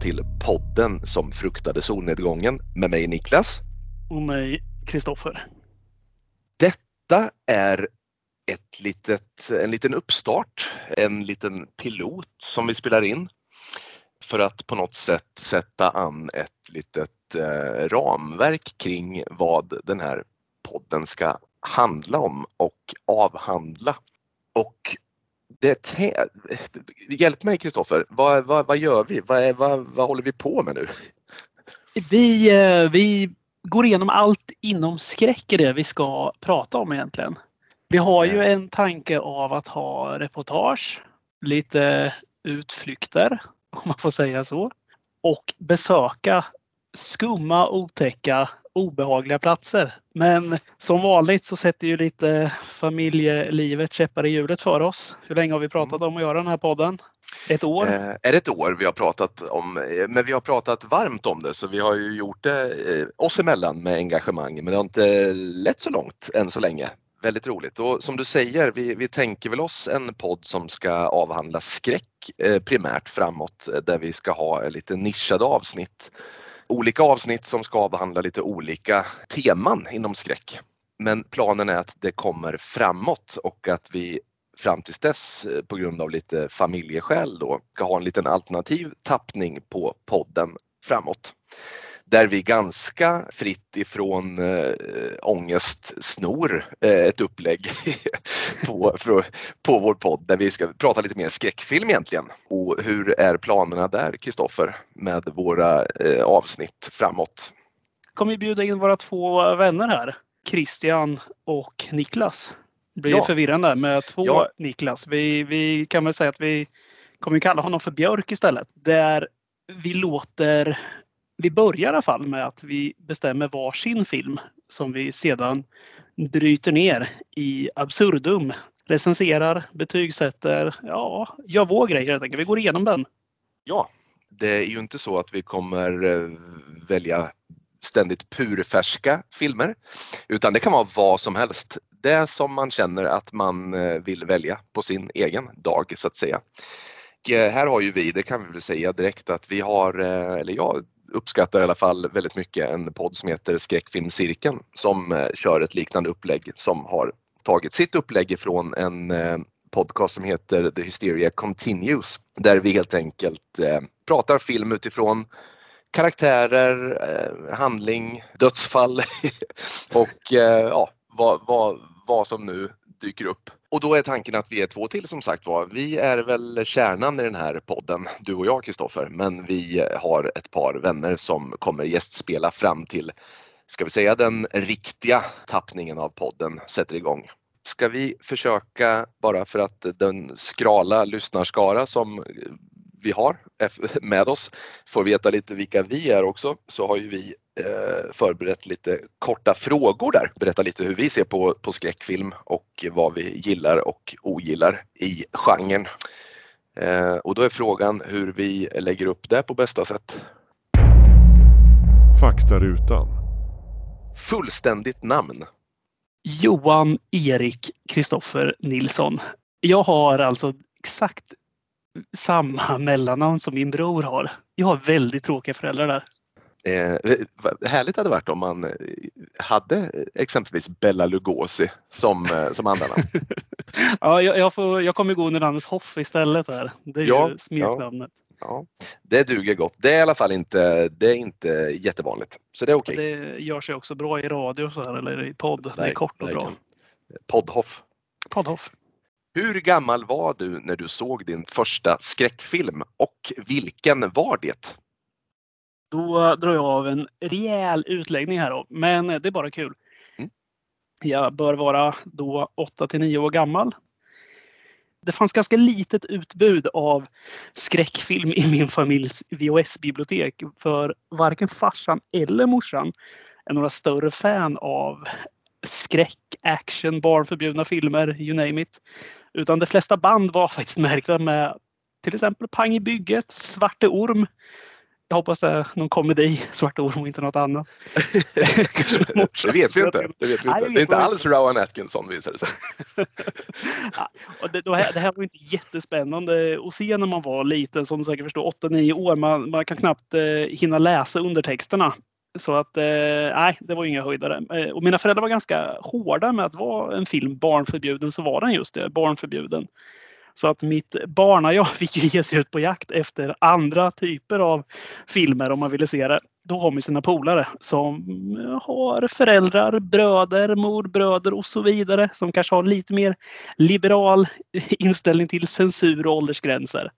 till podden som fruktade solnedgången med mig Niklas. Och mig Kristoffer. Detta är ett litet, en liten uppstart, en liten pilot som vi spelar in för att på något sätt sätta an ett litet eh, ramverk kring vad den här podden ska handla om och avhandla. Och det, hjälp mig Kristoffer, vad, vad, vad gör vi? Vad, vad, vad håller vi på med nu? Vi, eh, vi går igenom allt inom skräck i det vi ska prata om egentligen. Vi har ju en tanke av att ha reportage, lite utflykter om man får säga så. Och besöka skumma, otäcka, obehagliga platser. Men som vanligt så sätter ju lite familjelivet käppar i hjulet för oss. Hur länge har vi pratat om att göra den här podden? Ett år? Eh, är det ett år vi har pratat om, men vi har pratat varmt om det så vi har ju gjort det eh, oss emellan med engagemang men det har inte lett så långt än så länge. Väldigt roligt och som du säger, vi, vi tänker väl oss en podd som ska avhandla skräck eh, primärt framåt eh, där vi ska ha lite nischade avsnitt olika avsnitt som ska avhandla lite olika teman inom skräck. Men planen är att det kommer framåt och att vi fram tills dess eh, på grund av lite familjeskäl då ska ha en liten alternativ tappning på podden framåt där vi ganska fritt ifrån äh, ångest snor äh, ett upplägg på, för, på vår podd där vi ska prata lite mer skräckfilm egentligen. Och hur är planerna där Kristoffer med våra äh, avsnitt framåt? Kommer vi bjuda in våra två vänner här, Christian och Niklas. Det blir ja. förvirrande med två ja. Niklas. Vi, vi kan väl säga att vi kommer kalla honom för Björk istället. Där vi låter vi börjar i alla fall med att vi bestämmer varsin film som vi sedan bryter ner i absurdum. Recenserar, betygsätter, ja, gör vår grej helt enkelt. Vi går igenom den. Ja, det är ju inte så att vi kommer eh, välja ständigt purfärska filmer utan det kan vara vad som helst. Det som man känner att man eh, vill välja på sin egen dag så att säga. Och eh, här har ju vi, det kan vi väl säga direkt att vi har, eller jag uppskattar i alla fall väldigt mycket en podd som heter Skräckfilmscirkeln som eh, kör ett liknande upplägg som har tagit sitt upplägg ifrån en eh, podcast som heter The Hysteria Continues där vi helt enkelt eh, pratar film utifrån karaktärer, eh, handling, dödsfall och ja, vad, vad, vad som nu dyker upp. Och då är tanken att vi är två till som sagt var. Vi är väl kärnan i den här podden, du och jag Kristoffer, men vi har ett par vänner som kommer gästspela fram till, ska vi säga den riktiga tappningen av podden sätter igång. Ska vi försöka, bara för att den skrala lyssnarskara som vi har eh, med oss får veta lite vilka vi är också, så har ju vi förberett lite korta frågor där. Berätta lite hur vi ser på, på skräckfilm och vad vi gillar och ogillar i genren. Eh, och då är frågan hur vi lägger upp det på bästa sätt. Faktarutan. Fullständigt namn. Johan Erik Kristoffer Nilsson. Jag har alltså exakt samma mellannamn som min bror har. Jag har väldigt tråkiga föräldrar där. Eh, härligt hade varit om man eh, hade exempelvis Bella Lugosi som, eh, som andra namn. ja, jag, jag, får, jag kommer gå under namnet Hoff istället här. Det är ja, ju smeknamnet. Ja, ja, det duger gott. Det är i alla fall inte, det är inte jättevanligt. Så det är okej. Okay. Det gör sig också bra i radio så här, eller i podd. Verk, det är kort och bra. Poddhoff. Poddhoff. Hur gammal var du när du såg din första skräckfilm och vilken var det? Då drar jag av en rejäl utläggning här då, men det är bara kul. Mm. Jag bör vara då 8 till 9 år gammal. Det fanns ganska litet utbud av skräckfilm i min familjs VHS-bibliotek för varken farsan eller morsan är några större fan av skräck, action, barnförbjudna filmer, you name it. Utan de flesta band var faktiskt märkta med till exempel Pang i bygget, Svarte Orm, Jag hoppas det är någon komedi, Svarta Orm och inte något annat. det vet vi inte. Det, vet vi inte. det är inte alls Rowan Atkinson visar det sig. ja, och det, det, här var inte jättespännande att se när man var liten, som du säkert förstår, 8-9 år. Man, man kan knappt eh, hinna läsa undertexterna. Så att eh, nej, det var inga höjdare. Eh, och mina föräldrar var ganska hårda med att vara en film barnförbjuden, så var den just det, barnförbjuden. Så att mitt barna-jag fick ju ge sig ut på jakt efter andra typer av filmer om man ville se det. Då har man sina polare som eh, har föräldrar, bröder, morbröder och så vidare som kanske har lite mer liberal inställning till censur och åldersgränser.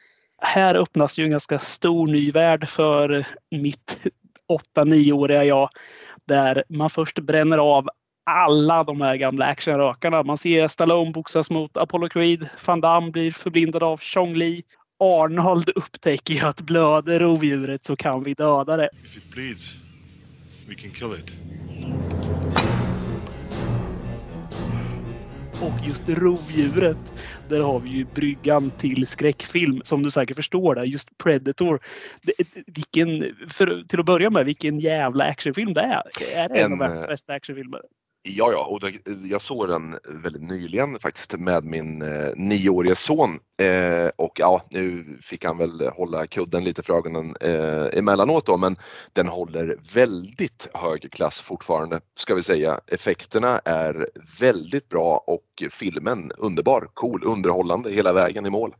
Här öppnas ju en ganska stor ny värld för mitt 8-9-åriga jag där man först bränner av alla de här gamla actionrökarna. Man ser Stallone boxas mot Apollo Creed. Van Damme blir förblindad av Chong Li. Arnold upptäcker att blöder rovdjuret så kan vi döda det. If it bleeds, we can kill it. Och just rovdjuret, där har vi ju bryggan till skräckfilm som du säkert förstår där. Just Predator. Det, vilken, för, till att börja med, vilken jävla actionfilm det är. Är det en, en av världens bästa actionfilmer? Ja, ja, och jag såg den väldigt nyligen faktiskt med min eh, nioårige son. Eh, och ja, nu fick han väl hålla kudden lite för ögonen eh, emellanåt då, men den håller väldigt hög klass fortfarande ska vi säga. Effekterna är väldigt bra och filmen underbar, cool, underhållande hela vägen i mål.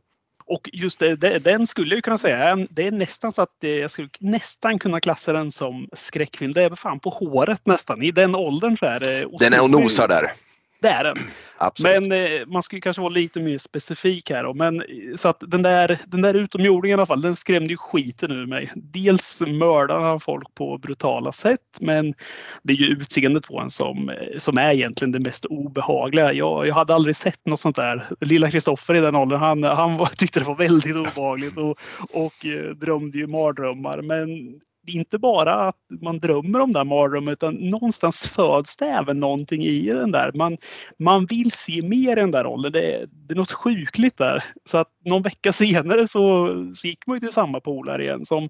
Och just det, den skulle jag kunna säga, det är nästan så att jag skulle nästan kunna klassa den som skräckfilm. Det är fan på håret nästan. I den åldern så är det. Den är och nosar där. Det är den. Absolut. Men eh, man ska kanske vara lite mer specifik här. Då. Men, så att den där, den där utomjordingen i alla fall, den skrämde ju skiten ur mig. Dels mördar han folk på brutala sätt, men det är ju utseendet på en som, som är egentligen det mest obehagliga. Jag, jag hade aldrig sett något sånt där. Lilla Kristoffer i den åldern, han, han var, tyckte det var väldigt obehagligt och, och eh, drömde ju mardrömmar. Men det är inte bara att man drömmer om den mardrömmen utan någonstans föds det även någonting i den där. Man, man vill se mer i den där rollen. Det, det är något sjukligt där. Så att någon vecka senare så, så gick man till samma polare igen som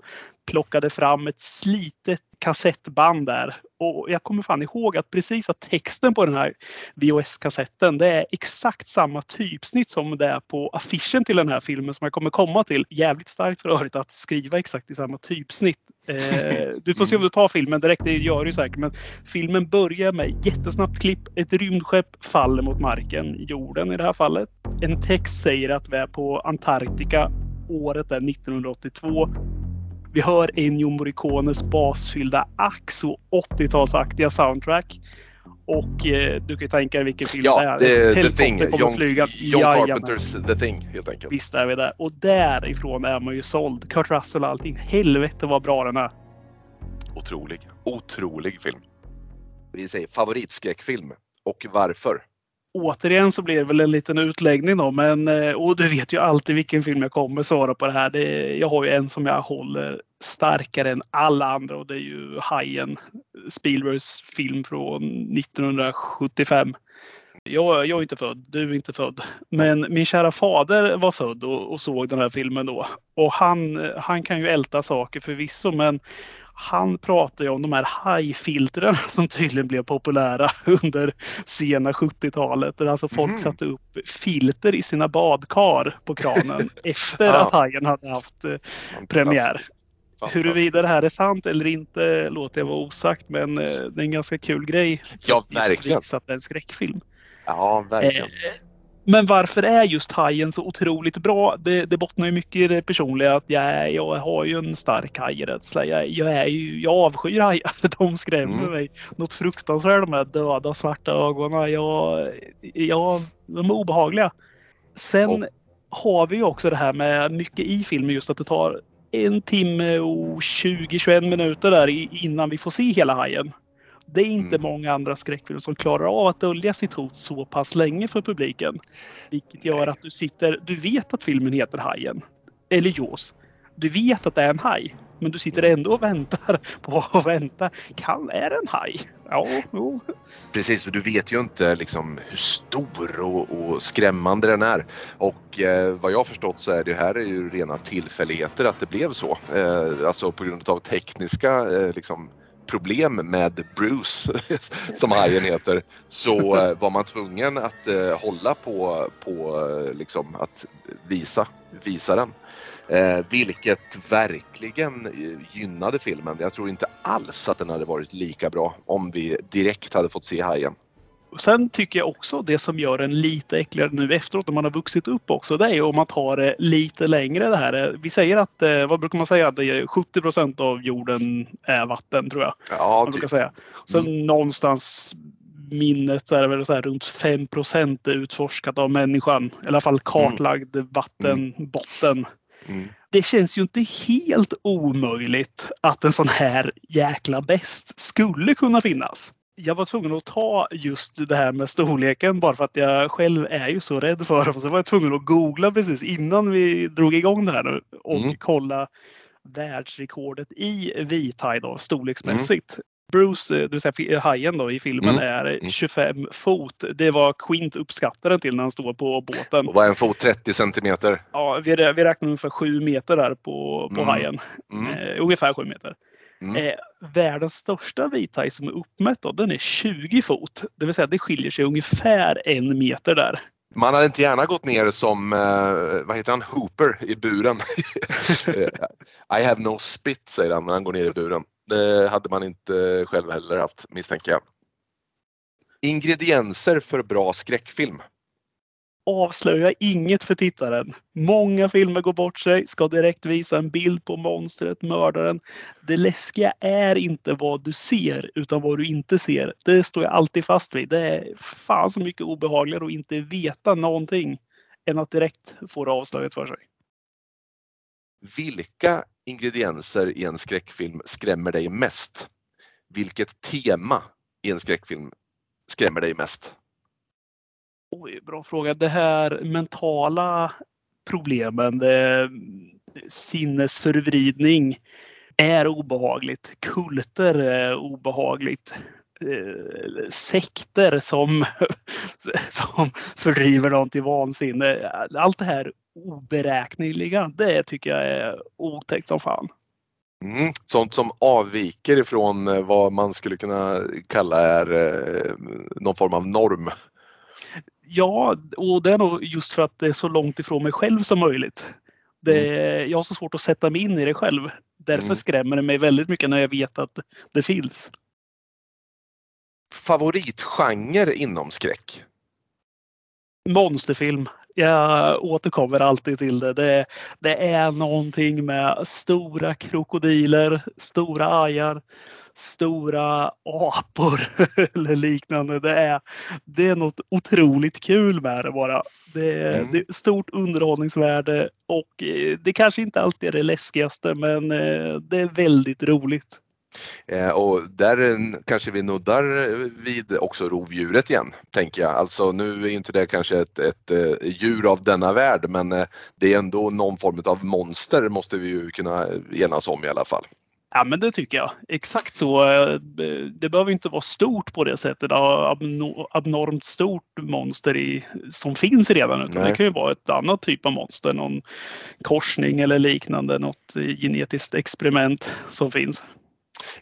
plockade fram ett slitet kassettband där. Och jag kommer fan ihåg att precis att texten på den här VHS-kassetten det är exakt samma typsnitt som det är på affischen till den här filmen som jag kommer komma till. Jävligt starkt för övrigt att skriva exakt i samma typsnitt. Eh, du får se om du tar filmen direkt, det gör du säkert. Men filmen börjar med jättesnabbt klipp. Ett rymdskepp faller mot marken, jorden i det här fallet. En text säger att vi är på Antarktika. Året är 1982. Vi hör Ennio Morricones basfyllda ax och 80-talsaktiga soundtrack. Och eh, du kan ju tänka dig vilken film ja, det är. The, the Thing. John, flyga. John Carpenters The Thing helt enkelt. Visst är vi där. Och därifrån är man ju såld. Kurt Russell och allting. Helvete vad bra den är. Otrolig. Otrolig film. Vi säger favoritskräckfilm. Och varför? Återigen så blir det väl en liten utläggning då. Men, eh, och du vet ju alltid vilken film jag kommer svara på det här. Det, jag har ju en som jag håller starkare än alla andra och det är ju Hajen. Spielbergs film från 1975. Jag, jag är inte född, du är inte född. Men min kära fader var född och, och såg den här filmen då. Och han, han kan ju älta saker förvisso men han pratar ju om de här hajfiltren som tydligen blev populära under sena 70-talet. Där alltså folk mm. satte upp filter i sina badkar på kranen efter ja. att hajen hade haft eh, premiär. Huruvida det här är sant eller inte låter jag vara osagt men eh, det är en ganska kul grej. Ja, verkligen. Att det är en skräckfilm. Ja, verkligen. Eh, men varför är just hajen så otroligt bra? Det, det bottnar ju mycket i det personliga. Att jag, jag har ju en stark hajrädsla. Jag, jag, är ju, jag avskyr hajar. De skrämmer mm. mig. Något fruktansvärt de här döda svarta ögonen. Jag, jag, de är obehagliga. Sen oh. har vi ju också det här med mycket i filmen just att det tar en timme och 20-21 minuter där innan vi får se hela hajen. Det är inte mm. många andra skräckfilmer som klarar av att dölja sitt hot så pass länge för publiken. Vilket gör att du sitter, du vet att filmen heter Hajen. Eller Jaws. Du vet att det är en haj. Men du sitter ändå och väntar på att vänta. Kan, är det en haj? Ja, jo. Precis, och du vet ju inte liksom hur stor och, och skrämmande den är. Och eh, vad jag förstått så är det här är ju rena tillfälligheter att det blev så. Eh, alltså på grund av tekniska eh, liksom, problem med Bruce, som hajen heter, så eh, var man tvungen att eh, hålla på, på eh, liksom, att visa, visa den. Eh, vilket verkligen gynnade filmen. Jag tror inte alls att den hade varit lika bra om vi direkt hade fått se hajen. Sen tycker jag också det som gör den lite äckligare nu efteråt när man har vuxit upp också. Det är om man tar det lite längre det här. Vi säger att, eh, vad brukar man säga, det är 70 procent av jorden är vatten tror jag. Ja, man brukar säga. Sen mm. någonstans minnet så är det väl så här runt 5 procent utforskat av människan. I alla fall kartlagd mm. vattenbotten. Mm. Det känns ju inte helt omöjligt att en sån här jäkla bäst skulle kunna finnas jag var tvungen att ta just det här med storleken bara för att jag själv är ju så rädd för dem. Så var jag tvungen att googla precis innan vi drog igång det här nu och mm. kolla världsrekordet i vithaj då, storleksmässigt. Mm. Bruce, det vill säga hajen då i filmen, mm. är 25 mm. fot. Det var Quint uppskattade den till när han stod på båten. Och vad är en fot? 30 centimeter? Ja, vi, vi räknar ungefär 7 meter där på, på mm. hajen. Mm. Eh, ungefär 7 meter. Mm. Eh, världens största vithaj som är uppmätt då, den är 20 fot. Det vill säga det skiljer sig ungefär en meter där. Man hade inte gärna gått ner som, eh, vad heter han, Hooper i buren. I have no spit säger han när han går ner i buren. Det hade man inte själv heller haft misstänker jag. Ingredienser för bra skräckfilm avslöja inget för tittaren. Många filmer går bort sig, ska direkt visa en bild på monstret, mördaren. Det läskiga är inte vad du ser utan vad du inte ser. Det står jag alltid fast vid. Det är fan så mycket obehagligare att inte veta någonting än att direkt få det avslöjat för sig. Vilka ingredienser i en skräckfilm skrämmer dig mest? Vilket tema i en skräckfilm skrämmer dig mest? Oj, bra fråga. Det här mentala problemen, det, sinnesförvridning är obehagligt. Kulter är obehagligt. Eh, sekter som, som fördriver någon till vansinne. Allt det här oberäkneliga, det tycker jag är otäckt som fan. Mm, sånt som avviker ifrån eh, vad man skulle kunna kalla är eh, någon form av norm. Ja, och det är nog just för att det är så långt ifrån mig själv som möjligt. Det, mm. Jag har så svårt att sätta mig in i det själv. Därför mm. skrämmer det mig väldigt mycket när jag vet att det finns. Favoritgenre inom skräck? Monsterfilm. Jag återkommer alltid till det. det. Det är någonting med stora krokodiler, stora ajar, stora apor eller liknande. Det är, det är något otroligt kul med det bara. Det är, mm. det är stort underhållningsvärde och eh, det kanske inte alltid är det läskigaste men eh, det är väldigt roligt. Eh, och där kanske vi nuddar vid också rovdjuret igen, tänker jag. Alltså nu är inte det kanske ett, ett, djur av denna värld men det är ändå någon form av monster måste vi ju kunna enas om i alla fall. Ja men det tycker jag. Exakt så. Det behöver inte vara stort på det sättet. Abnormt stort monster i, som finns redan. Utan det kan ju vara ett annat typ av monster. Någon korsning eller liknande. Något genetiskt experiment som finns.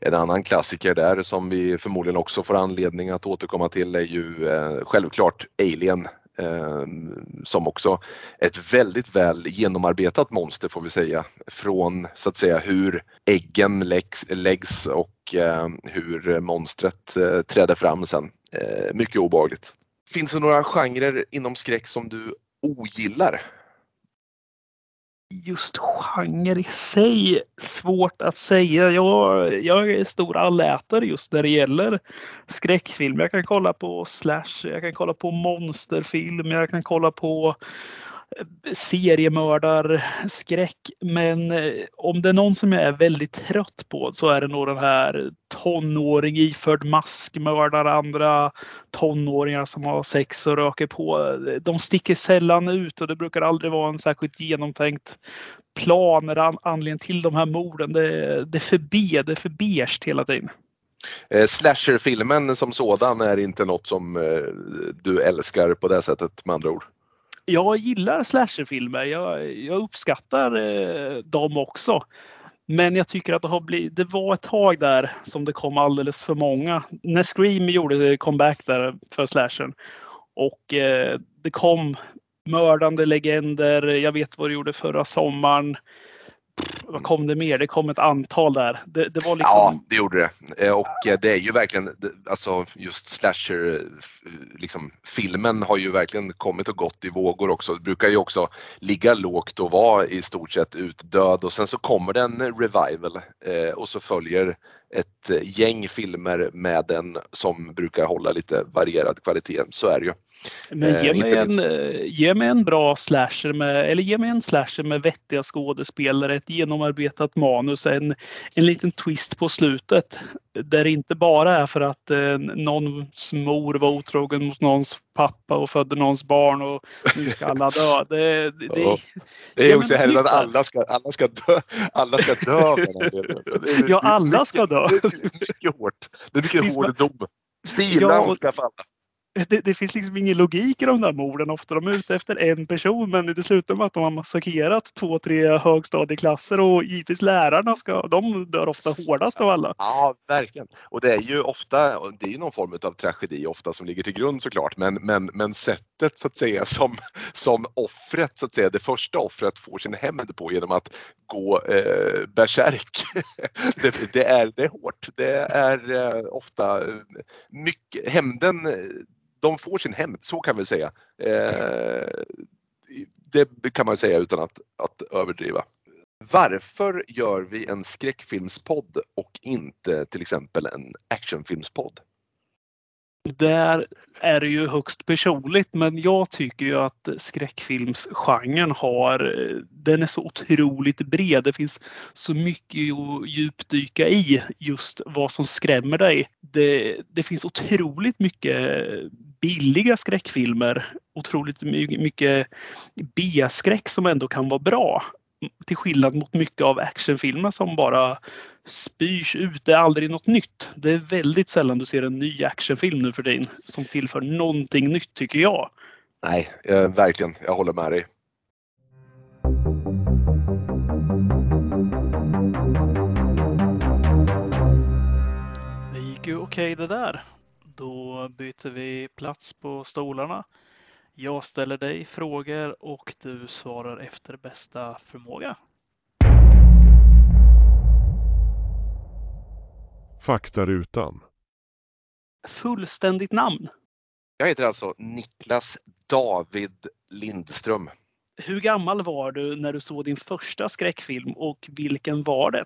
En annan klassiker där som vi förmodligen också får anledning att återkomma till är ju eh, självklart Alien eh, Ehm, som också ett väldigt väl genomarbetat monster får vi säga. Från så att säga hur äggen läggs, läggs och ehm, hur monstret eh, träder fram sen. Eh, mycket obehagligt. Finns det några genrer inom skräck som du ogillar? Just genre i sig svårt att säga. Jag, jag är stor allätare just när det gäller skräckfilm. Jag kan kolla på slash, jag kan kolla på monsterfilm, jag kan kolla på seriemördarskräck. Men eh, om det är någon som jag är väldigt trött på så är det nog den här tonåring iförd mask mördar andra tonåringar som har sex och röker på. De sticker sällan ut och det brukar aldrig vara en särskilt genomtänkt plan eller anledning till de här morden. Det, det är för B, det är för beige hela tiden. Eh, slasherfilmen som sådan är inte något som eh, du älskar på det sättet med andra ord? Jag gillar slasherfilmer. Jag, jag uppskattar eh, dem också. Men jag tycker att det, har blivit, det var ett tag där som det kom alldeles för många. När Scream gjorde comeback där för slashern och eh, det kom mördande legender. Jag vet vad du gjorde förra sommaren vad kom det mer? Det kom ett antal där. Det, det var liksom... Ja, det gjorde det. Eh, och eh, det är ju verkligen, alltså just slasher, liksom filmen har ju verkligen kommit och gått i vågor också. Det brukar ju också ligga lågt och vara i stort sett utdöd och sen så kommer det en revival eh, och så följer ett gäng filmer med den som brukar hålla lite varierad kvalitet. Så är det ju. Men ge mig, en, ge mig en bra slasher med, eller ge mig en slasher med vettiga skådespelare, ett genomarbetat manus, en, en liten twist på slutet. Där det inte bara är för att eh, någons mor var otrogen mot någons pappa och födde någons barn och nu ska alla dö. Det, det, det, det är också hellre att alla ska, alla ska dö. Alla ska dö. ja, alla ska dö. Det är mycket hårt. Det är mycket hård dom. Bilar ja, ska falla det, det, finns liksom ingen logik i de där morden. Ofta de är ute efter en person men det slutar med att de har massakrerat två, tre högstadieklasser och givetvis lärarna ska, de dör ofta hårdast av alla. Ja, verkligen. Och det är ju ofta, det är ju någon form av tragedi ofta som ligger till grund såklart, men, men, men sättet så att säga som, som offret, så att säga, det första offret får sin hämnd på genom att gå eh, bärsärk. det, det, är, det är hårt. Det är eh, ofta eh, mycket, hämnden de får sin hämnd, så kan vi säga. Eh, det kan man säga utan att, att överdriva. Varför gör vi en skräckfilmspodd och inte till exempel en actionfilmspodd? Där är det ju högst personligt men jag tycker ju att skräckfilmsgenren har, den är så otroligt bred. Det finns så mycket att djupdyka i just vad som skrämmer dig. Det, det finns otroligt mycket billiga skräckfilmer. Otroligt mycket B-skräck som ändå kan vara bra till skillnad mot mycket av actionfilmer som bara spyrs ut. Det är aldrig något nytt. Det är väldigt sällan du ser en ny actionfilm nu för tiden som tillför någonting nytt tycker jag. Nej, eh, verkligen. Jag håller med dig. Det gick ju okej okay det där. Då byter vi plats på stolarna. Jag ställer dig frågor och du svarar efter bästa förmåga. Faktarutan. Fullständigt namn? Jag heter alltså Niklas David Lindström. Hur gammal var du när du såg din första skräckfilm och vilken var det?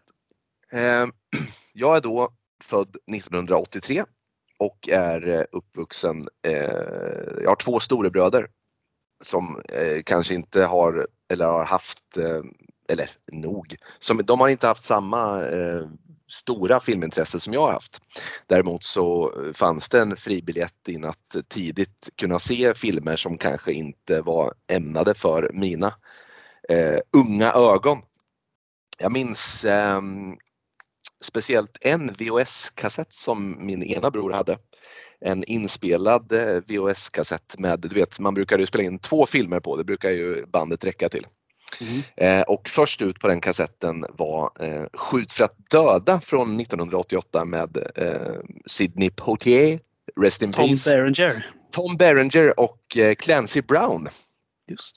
Ehm, jag är då född 1983 och är eh, uppvuxen, eh, jag har två storebröder som eh, kanske inte har eller har haft, eh, eller nog, som, de har inte haft samma eh, stora filmintresse som jag har haft. Däremot så fanns det en fribiljett in att tidigt kunna se filmer som kanske inte var ämnade för mina eh, unga ögon. Jag minns eh, speciellt en VHS-kassett som min ena bror hade. En inspelad eh, VHS-kassett med, du vet man brukar ju spela in två filmer på, det brukar ju bandet räcka till. Mm. Eh, och först ut på den kassetten var eh, Skjut för att döda från 1988 med eh, Sidney Poitier, Rest in Tom Peace. Berenger. Tom Berenger och eh, Clancy Brown. Just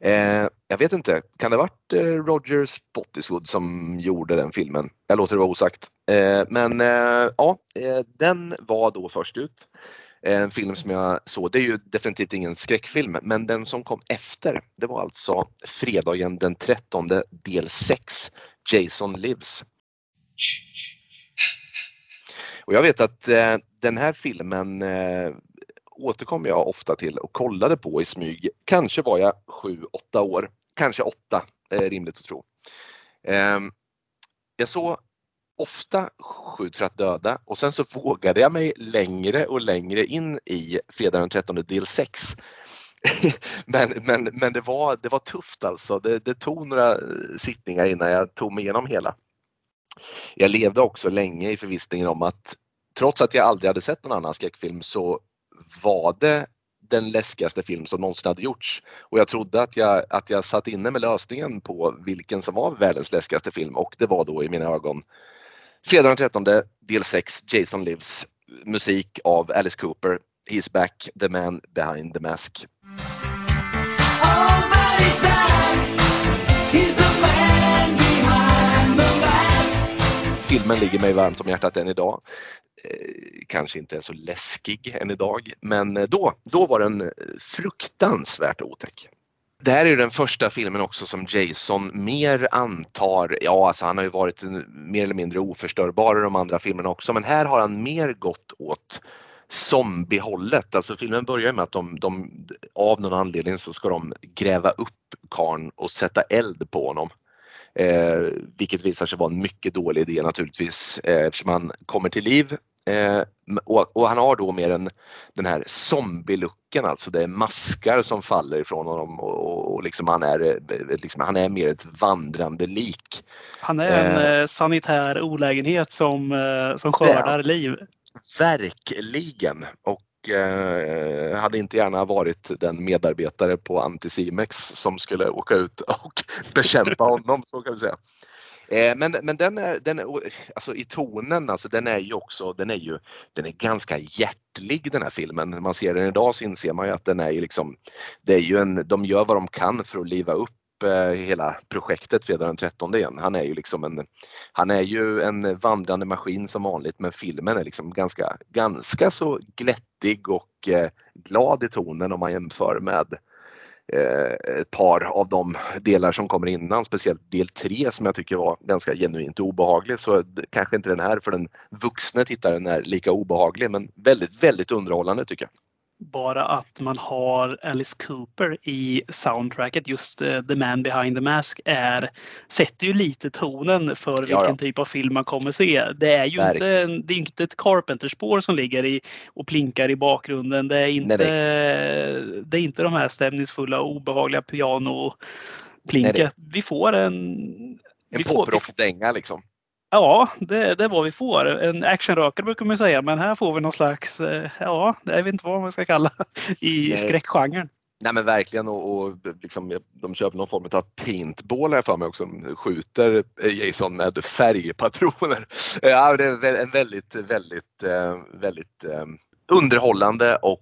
Eh, jag vet inte, kan det ha varit eh, Roger Spottiswood som gjorde den filmen? Jag låter det vara osagt. Eh, men eh, ja, eh, den var då först ut. Eh, en film som jag såg, det är ju definitivt ingen skräckfilm, men den som kom efter, det var alltså fredagen den 13 del 6, Jason Lives. Och jag vet att eh, den här filmen eh, återkom jag ofta till och kollade på i smyg. Kanske var jag 7-8 år, kanske 8 är eh, rimligt att tro. Ehm, jag såg ofta Skjut för att döda och sen så vågade jag mig längre och längre in i Fredag den 13 del 6. men men, men det, var, det var tufft alltså. Det, det tog några eh, sittningar innan jag tog mig igenom hela. Jag levde också länge i förvissningen om att trots att jag aldrig hade sett någon annan skräckfilm så var det den läskigaste film som någonsin hade gjorts. Och jag trodde att jag, att jag satt inne med lösningen på vilken som var världens läskigaste film och det var då i mina ögon Fredag den 13 del 6 Jason Lives musik av Alice Cooper He's back, the man behind the mask. Filmen ligger mig varmt om hjärtat än idag. Eh, kanske inte är så läskig än idag, men eh, då, då var den eh, fruktansvärt otäck. Det här är den första filmen också som Jason mer antar, ja alltså han har ju varit mer eller mindre oförstörbar i de andra filmerna också, men här har han mer gått åt zombiehållet. Alltså filmen börjar med att de, de, av någon anledning så ska de gräva upp karn och sätta eld på honom. Eh, vilket visar sig vara en mycket dålig idé naturligtvis eh, eftersom han kommer till liv Eh, och, och, han har då mer en, den här zombie-looken, alltså det är maskar som faller ifrån honom och, och liksom han, är, eh, liksom, han är mer ett vandrande lik. Han är en eh, eh sanitär olägenhet som, som skördar det, liv. Verkligen! Och eh, hade inte gärna varit den medarbetare på Anticimex som skulle åka ut och bekämpa honom, så kan vi säga. Eh, men, men den är, den är, alltså i tonen, alltså den är ju också, den är ju, den är ganska hjärtlig den här filmen. När man ser den idag så inser man ju att den är ju liksom, det är ju en, de gör vad de kan för att liva upp eh, hela projektet fredag den 13 igen. Han är ju liksom en, han är ju en vandrande maskin som vanligt men filmen är liksom ganska, ganska så glättig och eh, glad i tonen om man jämför med Eh, ett par av de delar som kommer innan, speciellt del 3 som jag tycker var ganska genuint obehaglig. Så kanske inte den här för den vuxna tittaren är lika obehaglig men väldigt, väldigt underhållande tycker jag bara att man har Alice Cooper i soundtracket, just uh, The Man Behind the Mask, är, sätter ju lite tonen för vilken ja, ja. typ av film man kommer se. Det är ju inte, det är inte ett Carpenter-spår som ligger i och plinkar i bakgrunden. Det är inte, nej, nej. Det är inte de här stämningsfulla och obehagliga pianoplinket. Vi får en... En poprockdänga liksom. Ja, det, det är vad vi får. En actionrökare brukar man säga, men här får vi någon slags, eh, ja, jag vet inte vad man ska kalla i Nej. skräckgenren. Nej men verkligen och, och liksom, de köper någon form av paintball här för mig också. De skjuter Jason med färgpatroner. Ja, det är en väldigt, väldigt, eh, väldigt eh, underhållande och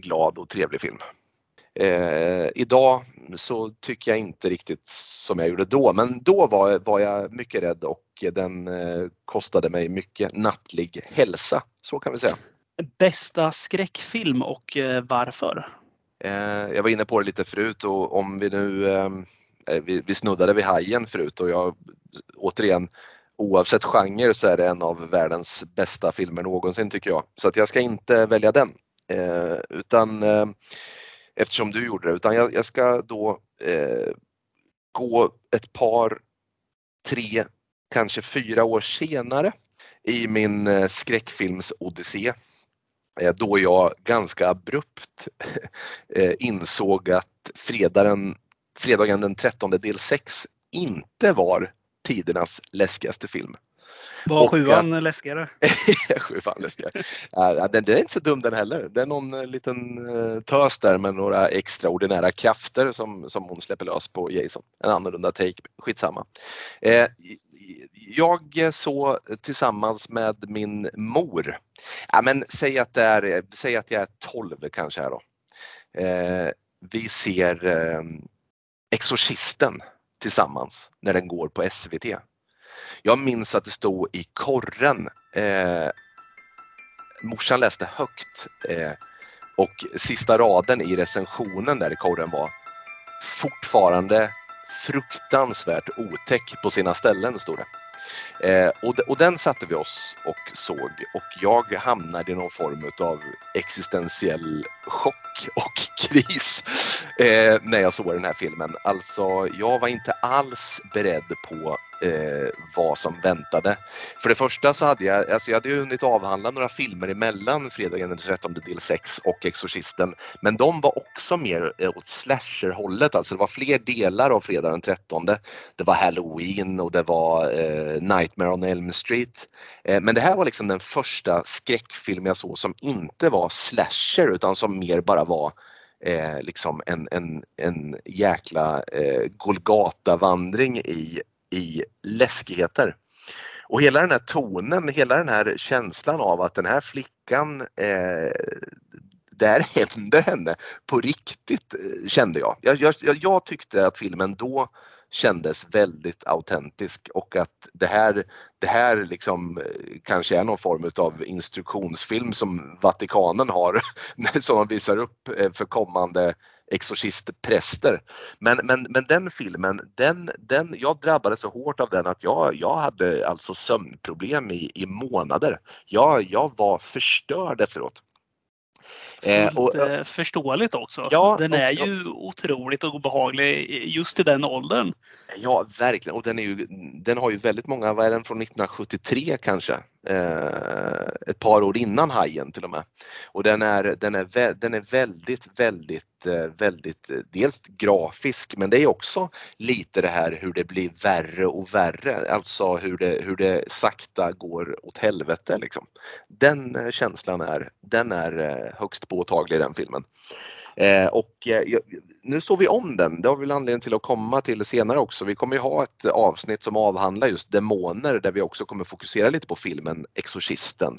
glad och trevlig film. Eh, idag så tycker jag inte riktigt som jag gjorde då, men då var, var jag mycket rädd och den eh, kostade mig mycket nattlig hälsa. Så kan vi säga. Bästa skräckfilm och eh, varför? Eh, jag var inne på det lite förut och om vi nu, eh, eh, vi, snuddade vid Hajen förut och jag återigen oavsett genre så är det en av världens bästa filmer någonsin tycker jag. Så att jag ska inte välja den. utan eftersom du gjorde det, utan jag, jag ska då eh, gå ett par, tre, kanske fyra år senare i min eh, skräckfilmsodyssé eh, då jag ganska abrupt eh, insåg att fredagen, fredagen den 13 del 6 inte var tidernas läskigaste film. Var sjuan att, läskigare? sjuan läskigare. Ja, den, den, är inte så dum den heller. Det är någon eh, liten uh, tös där med några extraordinära krafter som, som hon släpper lös på Jason. En annorlunda take, skitsamma. Eh, jag såg tillsammans med min mor, ja, men säg att, det är, säg att jag är 12 kanske här då. Eh, vi ser eh, Exorcisten tillsammans när den går på SVT. Jag minns att det stod i korren. Eh, morsan läste högt eh, och sista raden i recensionen där i korren var fortfarande fruktansvärt otäck på sina ställen, stod det. Eh, och, och, den satte vi oss och såg och jag hamnade i någon form av existentiell chock och kris eh, när jag såg den här filmen. Alltså, jag var inte alls beredd på eh, vad som väntade. För det första så hade jag, alltså jag hade ju hunnit avhandla några filmer emellan Fredagen den 13 del 6 och Exorcisten. Men de var också mer eh, åt slasher-hållet, alltså det var fler delar av Fredagen den 13. Det var Halloween och det var eh, Nightmare on Elm Street. Eh, men det här var liksom den första skräckfilm jag såg som inte var slasher utan som mer bara var eh, liksom en, en, en jäkla eh, Golgata-vandring i i läskigheter. Och hela den här tonen, hela den här känslan av att den här flickan, eh, där händer henne på riktigt eh, kände jag. Jag, jag. jag tyckte att filmen då kändes väldigt autentisk och att det här, det här liksom eh, kanske är någon form av instruktionsfilm som Vatikanen har som de visar upp eh, för kommande exorcistpräster. Men, men, men den filmen, den, den, jag drabbades så hårt av den att jag, jag hade alltså sömnproblem i, i månader. Jag, jag var förstörd efteråt. Eh, och, eh, förståeligt också. Ja, den är och, ju otroligt obehaglig just i den åldern. Ja, verkligen. Och den, är ju, den har ju väldigt många, vad är den från 1973 kanske? Eh, ett par år innan Hajen till och med. Och den är, den är, den är väldigt, väldigt, eh, väldigt, eh, dels grafisk men det är också lite det här hur det blir värre och värre, alltså hur det, hur det sakta går åt helvete. Liksom. Den eh, känslan är, den är eh, högst påtaglig i den filmen. Eh, och eh, nu såg vi om den, det har vi väl anledning till att komma till senare också. Vi kommer ju ha ett avsnitt som avhandlar just demoner där vi också kommer fokusera lite på filmen Exorcisten.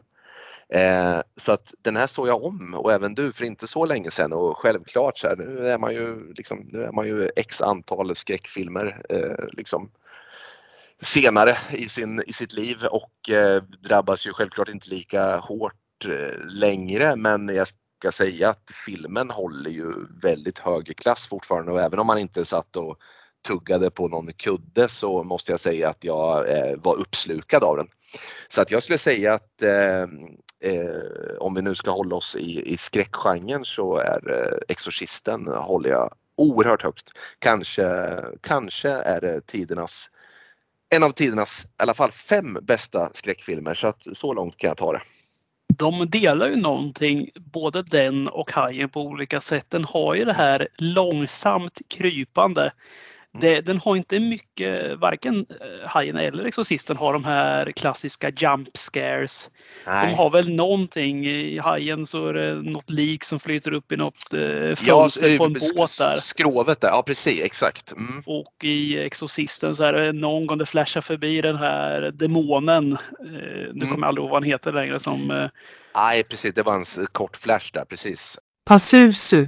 Eh, så att den här såg jag om och även du för inte så länge sedan och självklart så här, nu är man ju liksom, nu är man ju x antal skräckfilmer eh, liksom senare i, sin, i sitt liv och eh, drabbas ju självklart inte lika hårt eh, längre men jag ska säga att filmen håller ju väldigt hög klass fortfarande och även om man inte satt och tuggade på någon kudde så måste jag säga att jag eh, var uppslukad av den. Så att jag skulle säga att eh, eh, om vi nu ska hålla oss i, i skräckgenren så är eh, Exorcisten eh, håller jag oerhört högt. Kanske, kanske är det tidernas en av tidernas i alla fall fem bästa skräckfilmer så att så långt kan jag ta det de delar ju någonting, både den och Hajen på olika sätt. Den har ju det här långsamt krypande det, den har inte mycket, varken eh, Hajen eller Exorcisten har de här klassiska jump scares. Nej. De har väl någonting, i Hajen så är det något lik som flyter upp i något eh, fönster ja, på en båt där. Skrovet där, ja precis, exakt. Mm. Och i Exorcisten så är det någon gång det flashar förbi den här demonen. Eh, nu mm. kommer jag aldrig ihåg vad han heter längre som Nej precis, det var en kort flash där, precis. Passusu.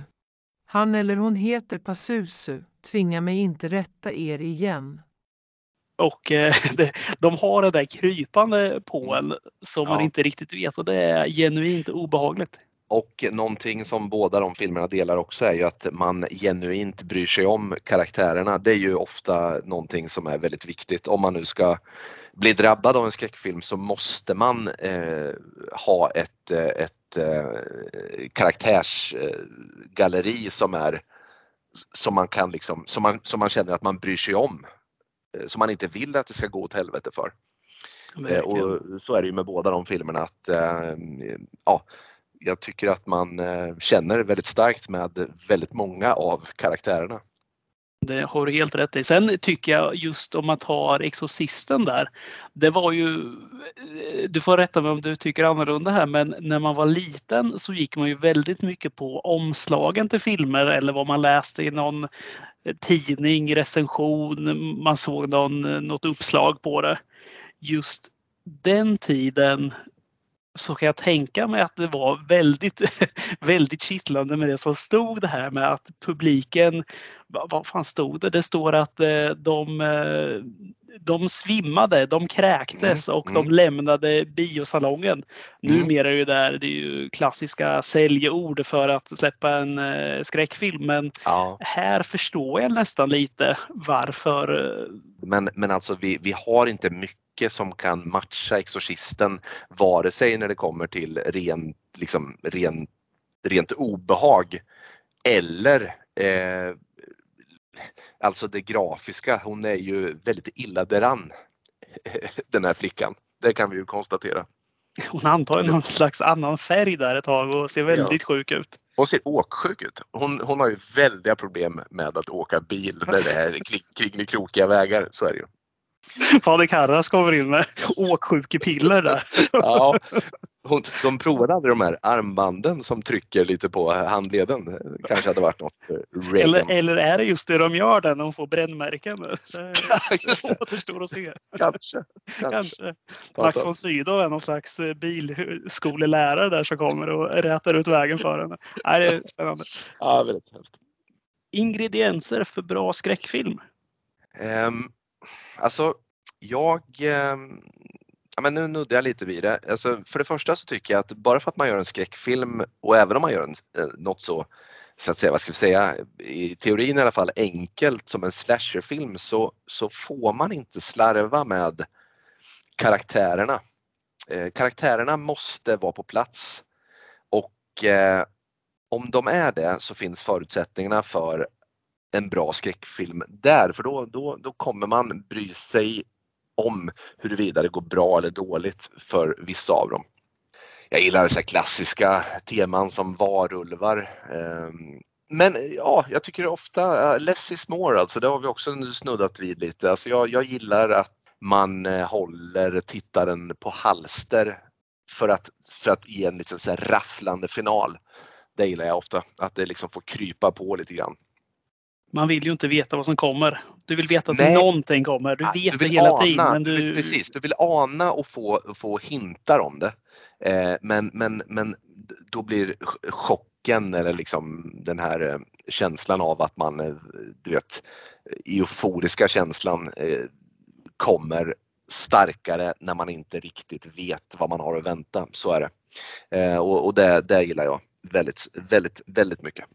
Han eller hon heter Passusu. Tvinga mig inte rätta er igen. Och eh, de har det där krypande på en som ja. man inte riktigt vet och det är genuint obehagligt. Och någonting som båda de filmerna delar också är ju att man genuint bryr sig om karaktärerna. Det är ju ofta någonting som är väldigt viktigt. Om man nu ska bli drabbad av en skräckfilm så måste man eh, ha ett, eh, ett eh, karaktärsgalleri som är som man kan liksom, som man, som man känner att man bryr sig om. Eh, som man inte vill att det ska gå åt helvete för. Eh, och så är det ju med båda de filmerna att eh, ja, jag tycker att man känner väldigt starkt med väldigt många av karaktärerna. Det har du helt rätt i. Sen tycker jag just om man tar Exorcisten där. Det var ju, du får rätta mig om du tycker annorlunda här, men när man var liten så gick man ju väldigt mycket på omslagen till filmer eller vad man läste i någon eh, tidning, recension, man såg någon, eh, något uppslag på det. Just den tiden så kan jag tänka mig att det var väldigt, väldigt kittlande med det som stod det här med att publiken, vad fan stod det? Det står att eh, de, eh, de svimmade, de kräktes Mm, och mm. de lämnade biosalongen. Mm. Numera är det ju där, det är ju klassiska säljord för att släppa en eh, skräckfilm. Men Ja, här förstår jag nästan lite varför. eh, men, men alltså vi, vi har inte mycket som kan matcha Exorcisten vare sig när det kommer till ren, liksom, ren, rent obehag eller eh, alltså det grafiska. Hon är ju väldigt illa däran den här flickan. Det kan vi ju konstatera. Hon antar någon slags annan färg där ett tag och ser väldigt sjuk ut. Hon ser åksjuk ut. Hon, hon har ju väldiga problem med att åka bil när det är kringelikrokiga vägar. Så är det ju. Fader Karras kommer in med åksjukepiller där. Ja, hon, de provade aldrig de här armbanden som trycker lite på handleden. Kanske hade varit något för Reagan. Eller, eller är det just det de gör där när de får brännmärken? Det. återstår att se. Kanske. kanske. Kanske. Max von Sydow är någon slags eh, bilskolelärare där som kommer och rätar ut vägen för henne. Nej, det är spännande. Ja, väldigt hemskt. Ingredienser för bra skräckfilm. Um, alltså, jag eh, Ja, men nu nuddar jag lite vid det. Alltså, för det första så tycker jag att bara för att man gör en skräckfilm och även om man gör en, eh, något så, så att säga, vad ska vi säga, i teorin i alla fall enkelt som en slasherfilm så, så får man inte slarva med karaktärerna. Eh, karaktärerna måste vara på plats och eh, om de är det så finns förutsättningarna för en bra skräckfilm där för då, då, då kommer man bry sig om huruvida det går bra eller dåligt för vissa av dem. Jag gillar så här klassiska teman som varulvar. Ehm, men ja, jag tycker ofta eh, less is more alltså. Det har vi också snuddat vid lite. Alltså jag, jag gillar att man eh, håller tittaren på halster för att, för att ge en lite så här rafflande final. Det gillar jag ofta, att det liksom får krypa på lite grann. Man vill ju inte veta vad som kommer. Du vill veta att Nej. någonting kommer. Du vet du det hela ana, tiden. Men du precis, du vill ana och få, få hintar om det. Eh, men, men, men då blir ch- chocken eller liksom den här eh, känslan av att man, eh, du vet, euforiska känslan eh, kommer starkare när man inte riktigt vet vad man har att vänta. Så är det. Eh, och och det, det gillar jag väldigt, väldigt, väldigt mycket.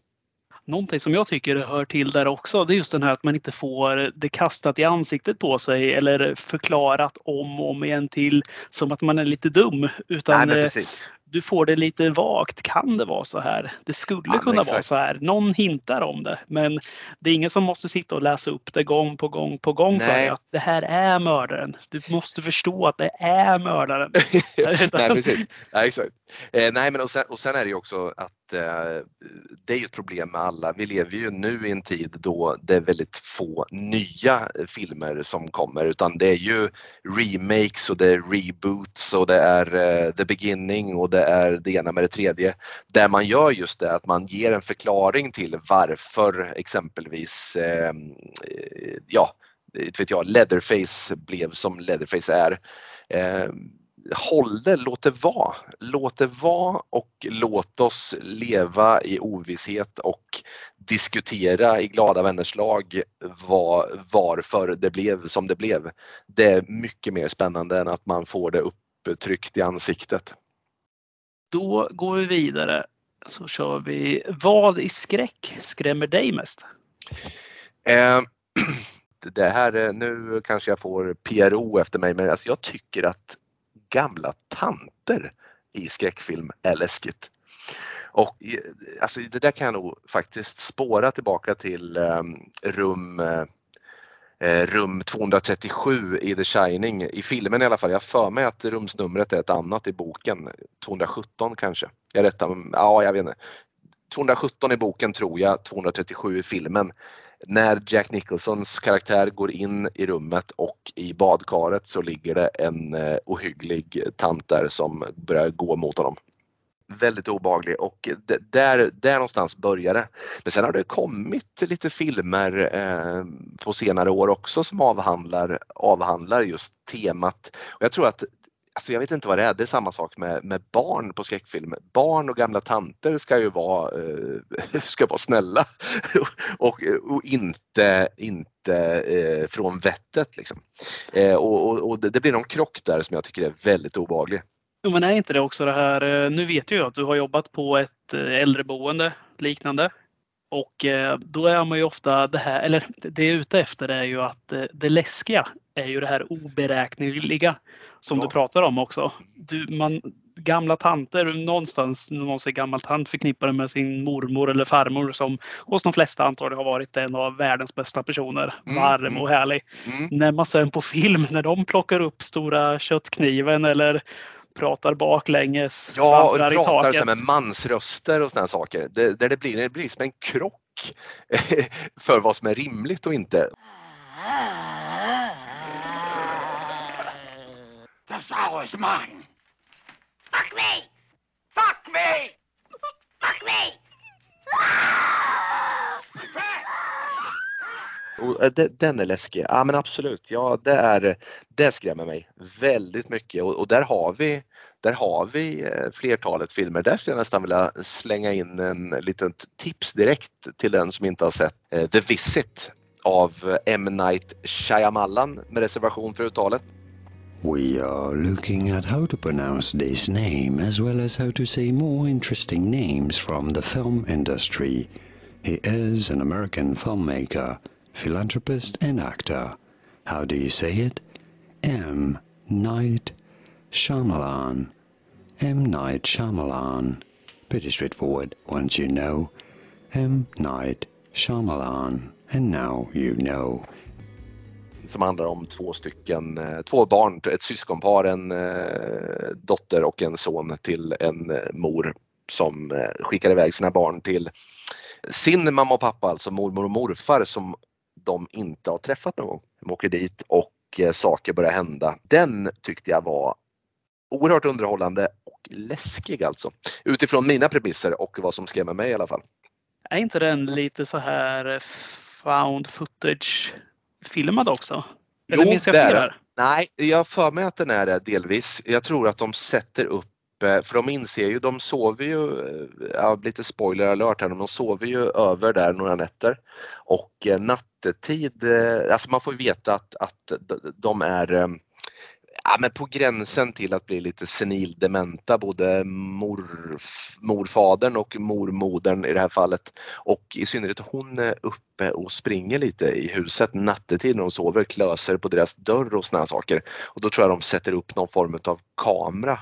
Någonting som jag tycker hör till där också, det är just den här att man inte får det kastat i ansiktet på sig eller förklarat om och om igen till som att man är lite dum. Utan Nej, eh. Du får det lite vagt. Kan det vara så här? Det skulle Ja, kunna vara exakt. så här. Någon hintar om det. Men det är ingen som måste sitta och läsa upp det gång på gång på gång för Nej. dig att det här är mördaren. Du måste förstå att det är mördaren. nej precis. Nej, exakt. Eh, nej men och sen, och sen är det ju också att eh, det är ju ett problem med alla. Vi lever ju nu i en tid då det är väldigt få nya filmer som kommer utan det är ju remakes och det är reboots och det är eh, the beginning och det är det ena med det tredje. Där man gör just det att man ger en förklaring till varför exempelvis ehm, eh, ja, inte vet jag, Leatherface blev som Leatherface är. Eh, håll det, låt det vara. Låt det vara och låt oss leva i ovisshet och diskutera i glada vänners lag var, varför det blev som det blev. Det är mycket mer spännande än att man får det upptryckt i ansiktet. Då går vi vidare. Så kör vi. Vad i skräck skrämmer dig mest? Eh, det här, eh, nu kanske jag får PRO efter mig men alltså jag tycker att gamla tanter i skräckfilm är läskigt. Och eh, alltså det där kan jag nog faktiskt spåra tillbaka till eh, rum eh, Eh, rum 237 i The Shining, i filmen i alla fall. Jag har för mig att rumsnumret är ett annat i boken. 217 kanske. Jag rättar, ja jag vet inte. 217 i boken tror jag, 237 i filmen. När Jack Nicholsons karaktär går in i rummet och i badkaret så ligger det en eh, ohygglig tant där som börjar gå mot honom. Väldigt obehaglig och där, där någonstans börjar det. Men sen har det kommit lite filmer eh, på senare år också som avhandlar, avhandlar just temat. Och jag tror att Alltså jag vet inte vad det är, det är samma sak med, med barn på skräckfilm. Barn och gamla tanter ska ju vara, eh, ska vara snälla och, och inte, inte eh, från vettet. Liksom. Eh, och, och, och, det blir någon krock där som jag tycker är väldigt obehaglig. Jo, men är inte det också det här, eh, nu vet jag att du har jobbat på ett eh, äldreboende liknande. Och eh, då är man ju ofta det här, eller det är ute efter är ju att det läskiga är ju det här oberäkneliga som ja. du pratar om också. Du, man, gamla tanter, någonstans när man säger gammal tant förknippar med sin mormor eller farmor som hos de flesta antagligen har varit en av världens bästa personer. Mm, Varm mm. och härlig. Mm. När man sen på film, när de plockar upp stora köttkniven eller pratar baklänges. Ja, och pratar så med mansröster och sådana saker. Det, där det blir, det blir som en krock för vad som är rimligt och inte. The is mine. Fuck me! Fuck me! Fuck me! Och eh, den är läskig. Ja men absolut, ja det, är, det skrämmer mig väldigt mycket och, och där har vi där har vi eh, flertalet filmer. Där skulle jag nästan vilja slänga in en litet tips direkt till den som inte har sett eh, The Visit av M. Night Shyamalan med reservation för uttalet. We are looking at how to pronounce this name as well as how to say more interesting names from the film industry. He is an American filmmaker philanthropist and actor. How do you say it? M. Night Shyamalan. M. Night Shyamalan. Pretty straightforward once you know. M. Night Shyamalan. And now you know. Som handlar om två stycken, eh, två barn, ett syskonpar, en eh, dotter och en son till en eh, mor som skickar iväg sina barn till sin mamma och pappa, alltså mormor och morfar som de inte har träffat någon gång. De åker dit och eh, saker börjar hända. Den tyckte jag var oerhört underhållande och läskig alltså. Utifrån mina premisser och vad som skrämmer mig i alla fall. Är inte den lite så här found footage filmad också? Eller jo, minns jag fel? Nej, jag för mig att den är det delvis. Jag tror att de sätter upp för de inser ju, de sover ju, eh, ja, lite spoiler alert här, de sover ju över där några nätter och eh, nattetid, eh, alltså man får veta att, att de är eh, ja, men på gränsen till att bli lite senildementa, både mor, morfadern och mormodern i det här fallet. Och i synnerhet hon är uppe och springer lite i huset nattetid när hon sover, klöser på deras dörr och såna saker. Och då tror jag de sätter upp någon form av kamera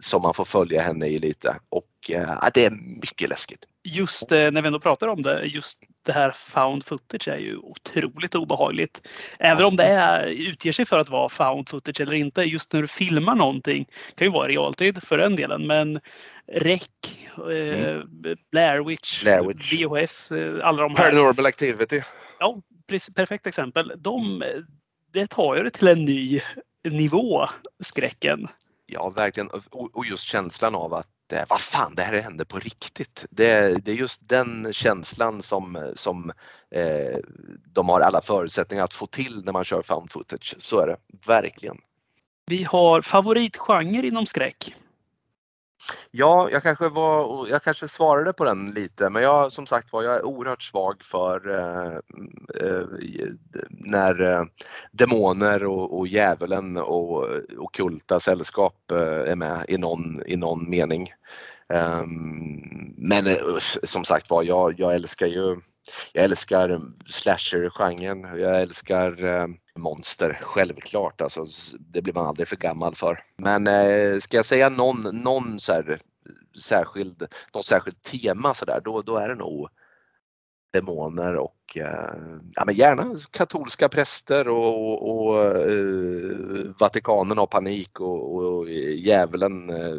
som man får följa henne i lite och äh, det är mycket läskigt. Just eh, när vi ändå pratar om det, just det här found footage är ju otroligt obehagligt. Även om det är, utger sig för att vara found footage eller inte, just när du filmar någonting, kan ju vara realtid för den delen, men REC, eh, mm. Blair, Witch, Blair Witch, VHS, eh, alla de här. Paranormal Activity. Ja, perfekt exempel. De, det tar ju det till en ny nivå, skräcken. Ja, verkligen. Och just känslan av att eh, vad fan, det här händer på riktigt. Det, det är just den känslan som, som eh, de har alla förutsättningar att få till när man kör found footage. Så är det verkligen. Vi har favoritgenre inom skräck. Ja, jag kanske, var, jag kanske svarade på den lite men jag som sagt var, jag är oerhört svag för eh, eh, när eh, demoner och, och djävulen och okulta sällskap eh, är med i någon, i någon mening. Ehm, men eh, som sagt var, jag, jag älskar ju jag älskar slasher-genren. Jag älskar eh, monster, självklart. Alltså, det blir man aldrig för gammal för. Men eh, ska jag säga någon, någon så här, eh, särskild, något särskilt tema så där, då, då är det nog demoner och eh, ja, men gärna katolska präster och, och, och eh, Vatikanen har panik och, och djävulen eh,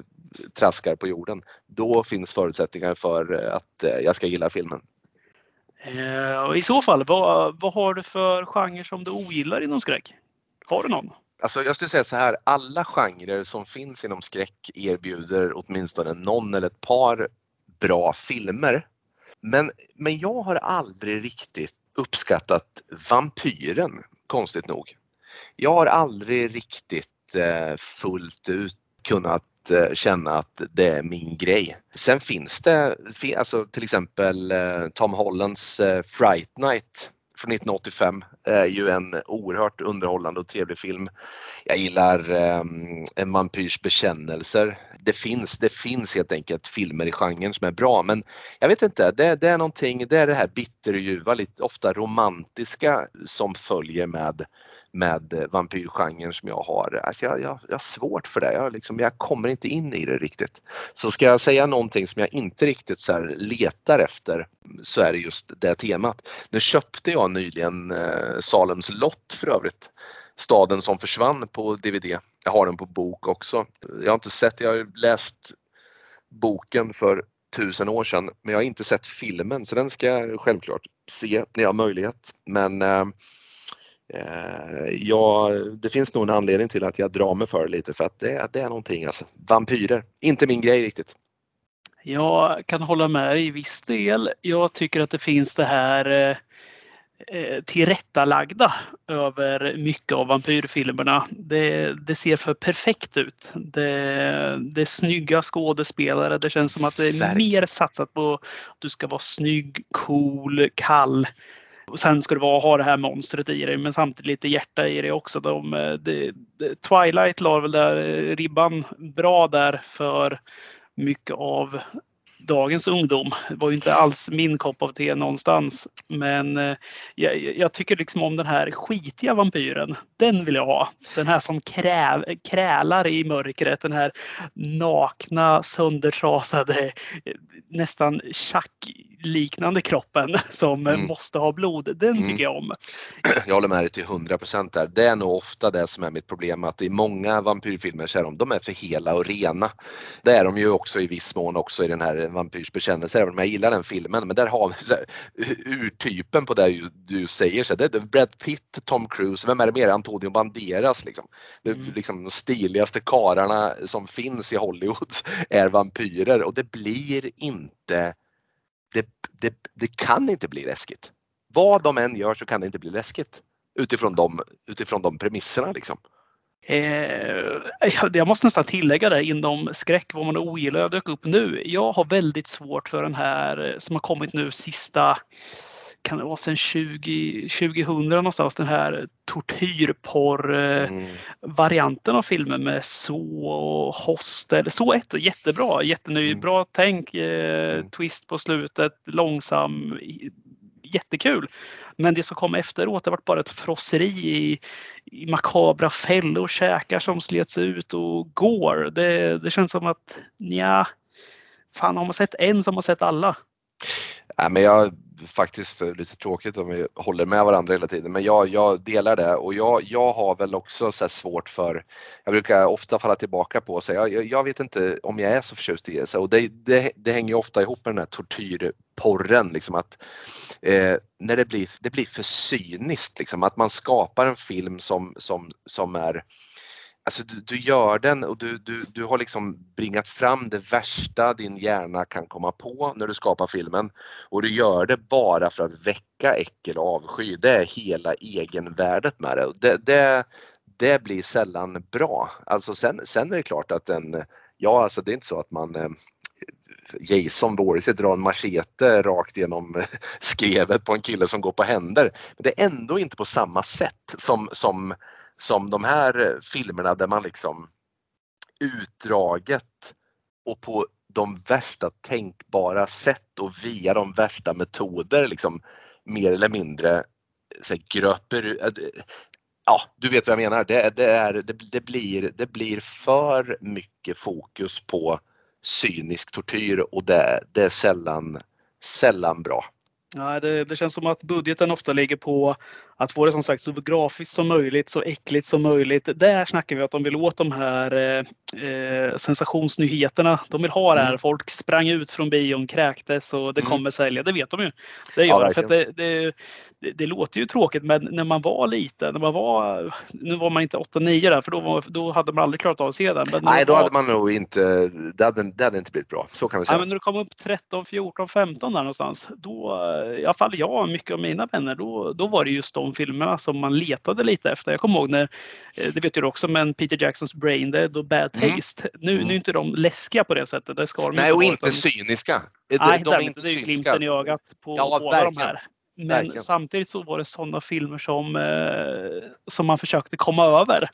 traskar på jorden. Då finns förutsättningar för att eh, jag ska gilla filmen. Eh, I så fall, vad, vad har du för genre som du ogillar inom skräck? Har du någon? Alltså jag skulle säga så här, alla genrer som finns inom skräck erbjuder åtminstone någon eller ett par bra filmer. Men, men jag har aldrig riktigt uppskattat vampyren, konstigt nog. Jag har aldrig riktigt eh, fullt ut kunnat eh, känna att det är min grej. Sen finns det, alltså till exempel eh, Tom Hollands eh, Fright Night från 1985 är ju en oerhört underhållande och trevlig film. Jag gillar um, En vampyrs bekännelser. Det finns, det finns helt enkelt filmer i genren som är bra men jag vet inte, det, det är någonting, det är det här bitterljuva, lite ofta romantiska som följer med med eh, vampyrgenren som jag har. Alltså jag, jag, jag har svårt för det. Jag, liksom, jag kommer inte in i det riktigt. Så ska jag säga någonting som jag inte riktigt så letar efter så är det just det temat. Nu köpte jag nyligen eh, Salems lott för övrigt. Staden som försvann på DVD. Jag har den på bok också. Jag har inte sett, jag har läst boken för tusen år sedan men jag har inte sett filmen så den ska jag självklart se när jag har möjlighet. Men eh, Eh, ja, det finns nog en anledning till att jag drar mig för det lite för att det, det är någonting alltså. Vampyrer, inte min grej riktigt. Jag kan hålla med i viss del. Jag tycker att det finns det här eh, eh, tillrättalagda över mycket av vampyrfilmerna. Det, det ser för perfekt ut. Det, det är snygga skådespelare. Det känns som att det är Färg. mer satsat på att du ska vara snygg, cool, kall. Och sen ska du vara, ha det här monstret i dig men samtidigt lite hjärta i dig också. De, eh, de, de, Twilight la väl där eh, ribban bra där för mycket av dagens ungdom. Det var ju inte alls min kopp av te någonstans. Men eh, jag, jag, tycker liksom om den här skitiga vampyren. Den vill jag ha. Den här som kräv, krälar i mörkret. Den här nakna, söndertrasade, nästan Chuck-liknande kroppen som mm. måste ha blod. Den mm. tycker jag om. Jag håller med dig till 100 procent där. Det är nog ofta det som är mitt problem att i många vampyrfilmer så är de, de är för hela och rena. Det är de ju också i viss mån också i den här vampyrs bekännelse, även om jag gillar den filmen. Men där har vi här, urtypen på det du säger. Så det är Brad Pitt, Tom Cruise, vem är det mer? Antonio Banderas. Liksom. Mm. liksom de stiligaste kararna som finns i Hollywood är vampyrer och det blir inte det, det, det kan inte bli läskigt. Vad de än gör så kan det inte bli läskigt utifrån de, utifrån de premisserna. Liksom. Eh, jag måste nästan tillägga det inom skräck vad man ogillar dök upp nu. Jag har väldigt svårt för den här som har kommit nu sista kan det vara sedan 20, 2000 någonstans den här tortyrporr-varianten mm. av filmen med Så och Hostel. Så ett, jättebra, jättenöjd, mm. bra tänk, eh, mm. twist på slutet, långsam, jättekul. Men det som kom efteråt det var bara ett frosseri i, i makabra fällor, käkar som slets ut och går. Det, det känns som att ja, fan har man sett en så har man sett alla. Ja, men jag faktiskt eh, lite tråkigt om vi håller med varandra hela tiden men jag, jag delar det. Och jag, jag har väl också så svårt för, jag brukar ofta falla tillbaka på så jag, jag vet inte om jag är så förtjust i det. Och det, det, det hänger ofta ihop med den här tortyrporren liksom att eh, när det blir, det blir för cyniskt liksom att man skapar en film som, som, som är Alltså du, du, gör den och du, du, du har liksom bringat fram det värsta din hjärna kan komma på när du skapar filmen. Och du gör det bara för att väcka äckel och avsky. Det är hela egenvärdet med det. Det, det, det blir sällan bra. Alltså sen, sen är det klart att den, ja alltså det är inte så att man eh, Jason Voorhees drar en machete rakt genom skrevet på en kille som går på händer. Men det är ändå inte på samma sätt som, som som de här eh, filmerna där man liksom utdraget och på de värsta tänkbara sätt och via de värsta metoder liksom mer eller mindre eh, så här, gröper eh, Ja, du vet vad jag menar. Det, det, är, det, det, blir, det blir för mycket fokus på cynisk tortyr och det, det är sällan, sällan bra. Nej, det, det, känns som att budgeten ofta ligger på att få det som sagt så grafiskt som möjligt, så äckligt som möjligt. Där snackar vi att de vill åt de här eh, eh sensationsnyheterna. De vill ha det här. Mm. Folk sprang ut från bion, kräktes och det mm. kommer sälja. Det vet de ju. Det gör ja, för det, det, det, låter ju tråkigt men när man var liten, när man var, nu var man inte 8-9 där för då, var, då hade man aldrig klarat av att se den. Men Nej, då hade man nog inte, det hade, det hade inte blivit bra. Så kan vi säga. Nej, men när du kom upp 13, 14, 15 där någonstans. Då, i alla fall jag och mycket av mina vänner, då, då var det just de de filmerna som man letade lite efter. Jag kommer ihåg när, eh, det vet du också, men Peter Jacksons Brain Dead och Bad Mm. Taste. Nu, Mm. nu är inte de läskiga på det sättet. Det ska de Nej, och vara, inte utan- cyniska. De, Nej, de är inte det är glimten i ögat på Ja, båda de verkligen. här. Men Verkligen. samtidigt så var det sådana filmer som, eh, som man försökte komma över.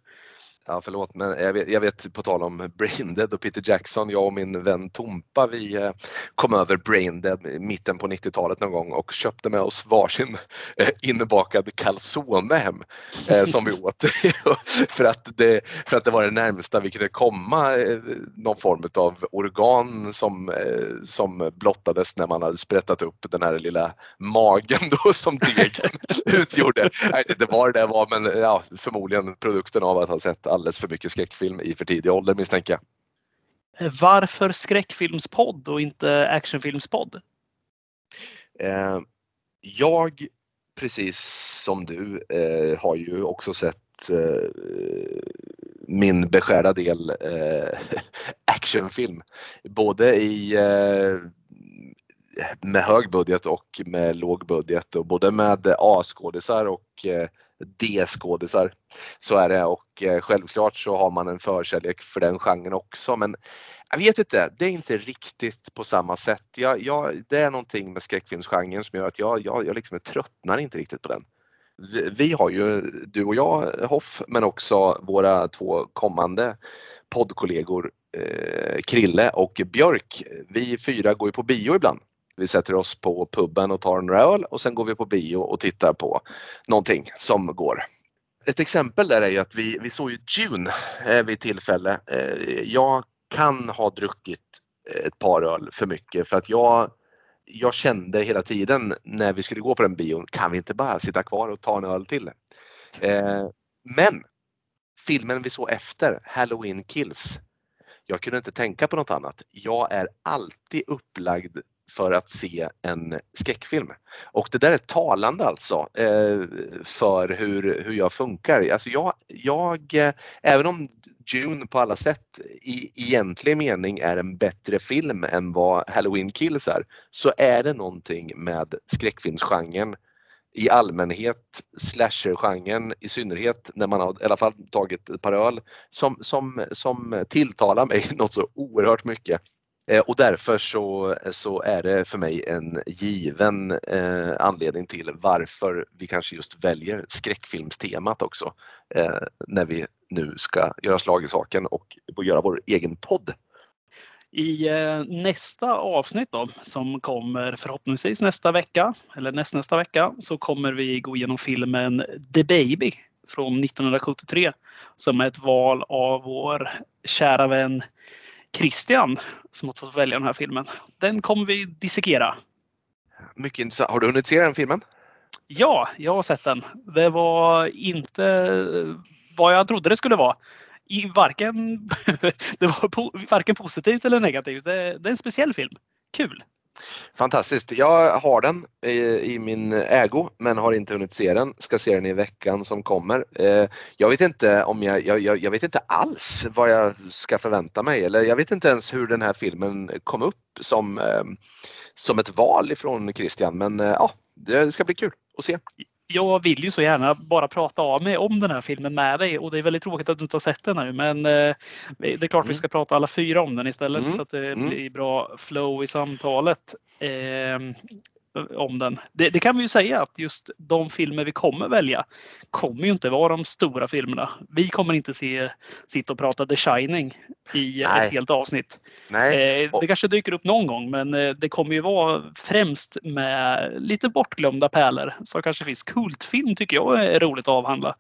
Ja, förlåt, men jag vet, jag vet på tal om Braindead och Peter Jackson, jag och min vän Tompa, vi eh, kom över Braindead i mitten på 90-talet någon gång och köpte med oss varsin eh, inbakad calzone hem eh, som vi åt. för, att det, för att det var det närmsta vi kunde komma någon form av organ som, som blottades när man hade sprättat upp den här lilla magen då som degen utgjorde. Jag vet inte vad det där var men ja, förmodligen produkten av att ha sett alldeles för mycket skräckfilm i för tidig ålder misstänker jag. Eh, Varför skräckfilmspodd och inte actionfilmspodd? Eh, jag, precis som du, eh, har ju också sett eh, min beskärda del eh, actionfilm. Både i eh, med hög budget och med låg budget och både med A-skådisar och eh, D-skådisar. Så är det och eh, självklart så har man en förkärlek för den genren också men jag vet inte, det är inte riktigt på samma sätt. Jag, jag, det är någonting med skräckfilmsgenren som gör att jag, jag, jag liksom tröttnar inte riktigt på den. Vi, vi har ju, du och jag Hoff, men också våra två kommande poddkollegor eh, Krille och Björk. Vi fyra går ju på bio ibland. Vi sätter oss på puben och tar en öl och sen går vi på bio och tittar på någonting som går. Ett exempel där är ju att vi, vi såg ju Dune eh, vid tillfälle. Eh, jag kan ha druckit eh, ett par öl för mycket för att jag, jag kände hela tiden när vi skulle gå på den bion, kan vi inte bara sitta kvar och ta en öl till? Eh, men filmen vi såg efter, Halloween Kills, jag kunde inte tänka på något annat. Jag är alltid upplagd för att se en skräckfilm. Och det där är talande alltså eh, för hur, hur jag funkar. Alltså jag, jag, eh, även om June på alla sätt i egentlig mening är en bättre film än vad Halloween Kills är, så är det någonting med skräckfilmsgenren i allmänhet, slashergenren i synnerhet när man har i alla fall tagit ett par öl som, som, som tilltalar mig något så oerhört mycket. Eh, och därför så, eh, så är det för mig en given eh, anledning till varför vi kanske just väljer skräckfilmstemat också eh, när vi nu ska göra slag i saken och göra vår egen podd. I eh, nästa avsnitt då, som kommer förhoppningsvis nästa vecka, eller nästnästa vecka, så kommer vi gå igenom filmen The Baby från 1973 som är ett val av vår kära vän Christian som har fått välja den här filmen. Den kommer vi dissekera. Mycket intressant. Har du hunnit se den filmen? Ja, jag har sett den. Det var inte vad jag trodde det skulle vara. I varken, det var po- varken positivt eller negativt. Det, det är en speciell film. Kul! Fantastiskt. Jag har den i, i min ägo men har inte hunnit se den. Ska se den i veckan som kommer. Eh, jag vet inte om jag, jag, jag, vet inte alls vad jag ska förvänta mig eller jag vet inte ens hur den här filmen kom upp som, eh, som ett val ifrån Christian men eh, ja, det ska bli kul att se. Jag vill ju så gärna bara prata av mig om den här filmen med dig och det är väldigt tråkigt att du inte har sett den nu men eh, det är klart vi ska prata alla fyra om den istället Mm. så att det Mm. blir bra flow i samtalet. Om den. Det, det kan vi ju säga att just de filmer vi kommer välja kommer ju inte vara de stora filmerna. Vi kommer inte se, sitta och prata The Shining i Nej. ett helt avsnitt. Nej, Eh, det kanske dyker upp någon gång men eh, det kommer ju vara främst med lite bortglömda pärlor. Så kanske finns kultfilm tycker jag är roligt att avhandla.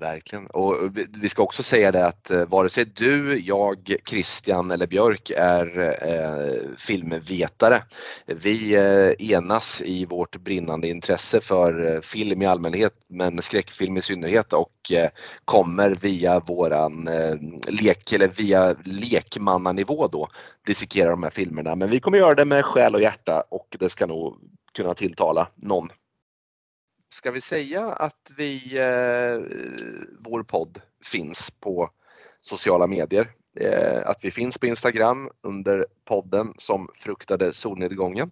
Verkligen. Och vi- ska också säga det att eh, vare sig du, jag, Christian eller Björk är eh, filmvetare. Vi eh, enas i vårt brinnande intresse för eh, film i allmänhet men skräckfilm i synnerhet och eh, kommer via våran eh, lek eller via lekmannanivå då dissekera de här filmerna. Men vi kommer göra det med själ och hjärta och det ska nog kunna tilltala någon. Ska vi säga att vi, eh, vår podd finns på sociala medier? Eh, att vi finns på Instagram under podden som fruktade solnedgången.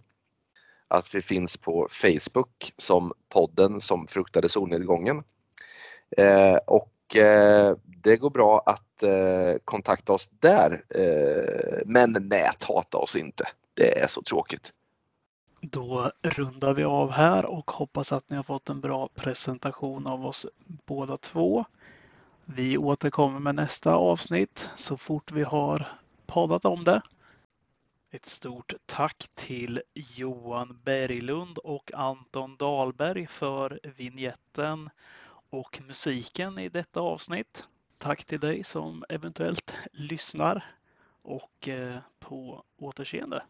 att vi finns på Facebook som podden som fruktade solnedgången. Eh, och eh, det går bra att eh, kontakta oss där. Eh, men näthata oss inte. Det är så tråkigt. Då rundar vi av här och hoppas att ni har fått en bra presentation av oss båda två. Vi återkommer med nästa avsnitt så fort vi har poddat om det. Ett stort tack till Johan Berglund och Anton Dahlberg för vignetten och musiken i detta avsnitt. Tack till dig som eventuellt lyssnar och eh, på återseende.